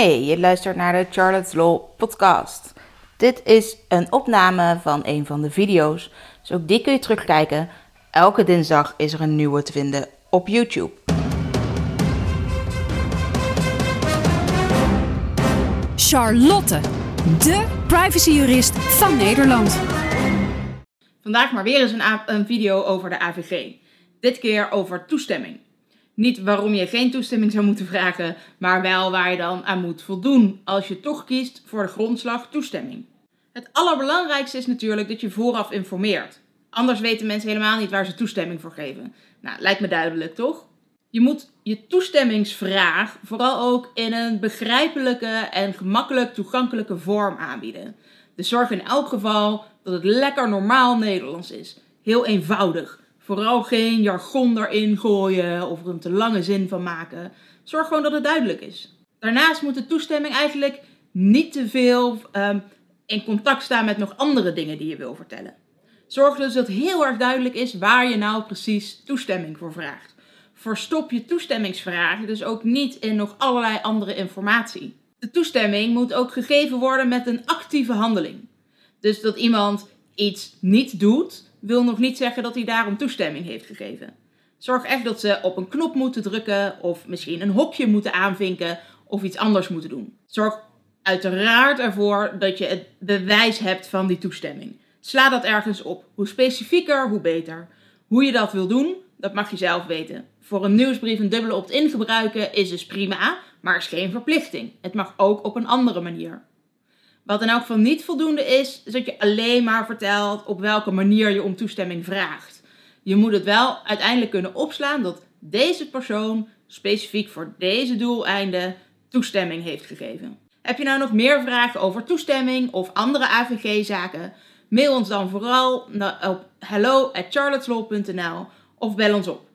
Hey, je luistert naar de Charlotte's Law podcast. Dit is een opname van een van de video's, dus ook die kun je terugkijken. Elke dinsdag is er een nieuwe te vinden op YouTube. Charlotte, de privacyjurist van Nederland. Vandaag maar weer eens een, een video over de AVG. Dit keer over toestemming. Niet waarom je geen toestemming zou moeten vragen, maar wel waar je dan aan moet voldoen als je toch kiest voor de grondslag toestemming. Het allerbelangrijkste is natuurlijk dat je vooraf informeert. Anders weten mensen helemaal niet waar ze toestemming voor geven. Nou, lijkt me duidelijk, toch? Je moet je toestemmingsvraag vooral ook in een begrijpelijke en gemakkelijk toegankelijke vorm aanbieden. Dus zorg in elk geval dat het lekker normaal Nederlands is. Heel eenvoudig. Vooral geen jargon erin gooien of er een te lange zin van maken. Zorg gewoon dat het duidelijk is. Daarnaast moet de toestemming eigenlijk niet te veel ehm, in contact staan met nog andere dingen die je wil vertellen. Zorg dus dat heel erg duidelijk is waar je nou precies toestemming voor vraagt. Verstop je toestemmingsvraag dus ook niet in nog allerlei andere informatie. De toestemming moet ook gegeven worden met een actieve handeling. Dus dat iemand iets niet doet, wil nog niet zeggen dat hij daarom toestemming heeft gegeven. Zorg echt dat ze op een knop moeten drukken of misschien een hokje moeten aanvinken of iets anders moeten doen. Zorg uiteraard ervoor dat je het bewijs hebt van die toestemming. Sla dat ergens op. Hoe specifieker, hoe beter. Hoe je dat wil doen, dat mag je zelf weten. Voor een nieuwsbrief een dubbele opt-in gebruiken is dus prima, maar is geen verplichting. Het mag ook op een andere manier. Wat in elk geval niet voldoende is, is dat je alleen maar vertelt op welke manier je om toestemming vraagt. Je moet het wel uiteindelijk kunnen opslaan dat deze persoon specifiek voor deze doeleinden toestemming heeft gegeven. Heb je nou nog meer vragen over toestemming of andere AVG-zaken? Mail ons dan vooral op hello@charlotteslaw.nl of bel ons op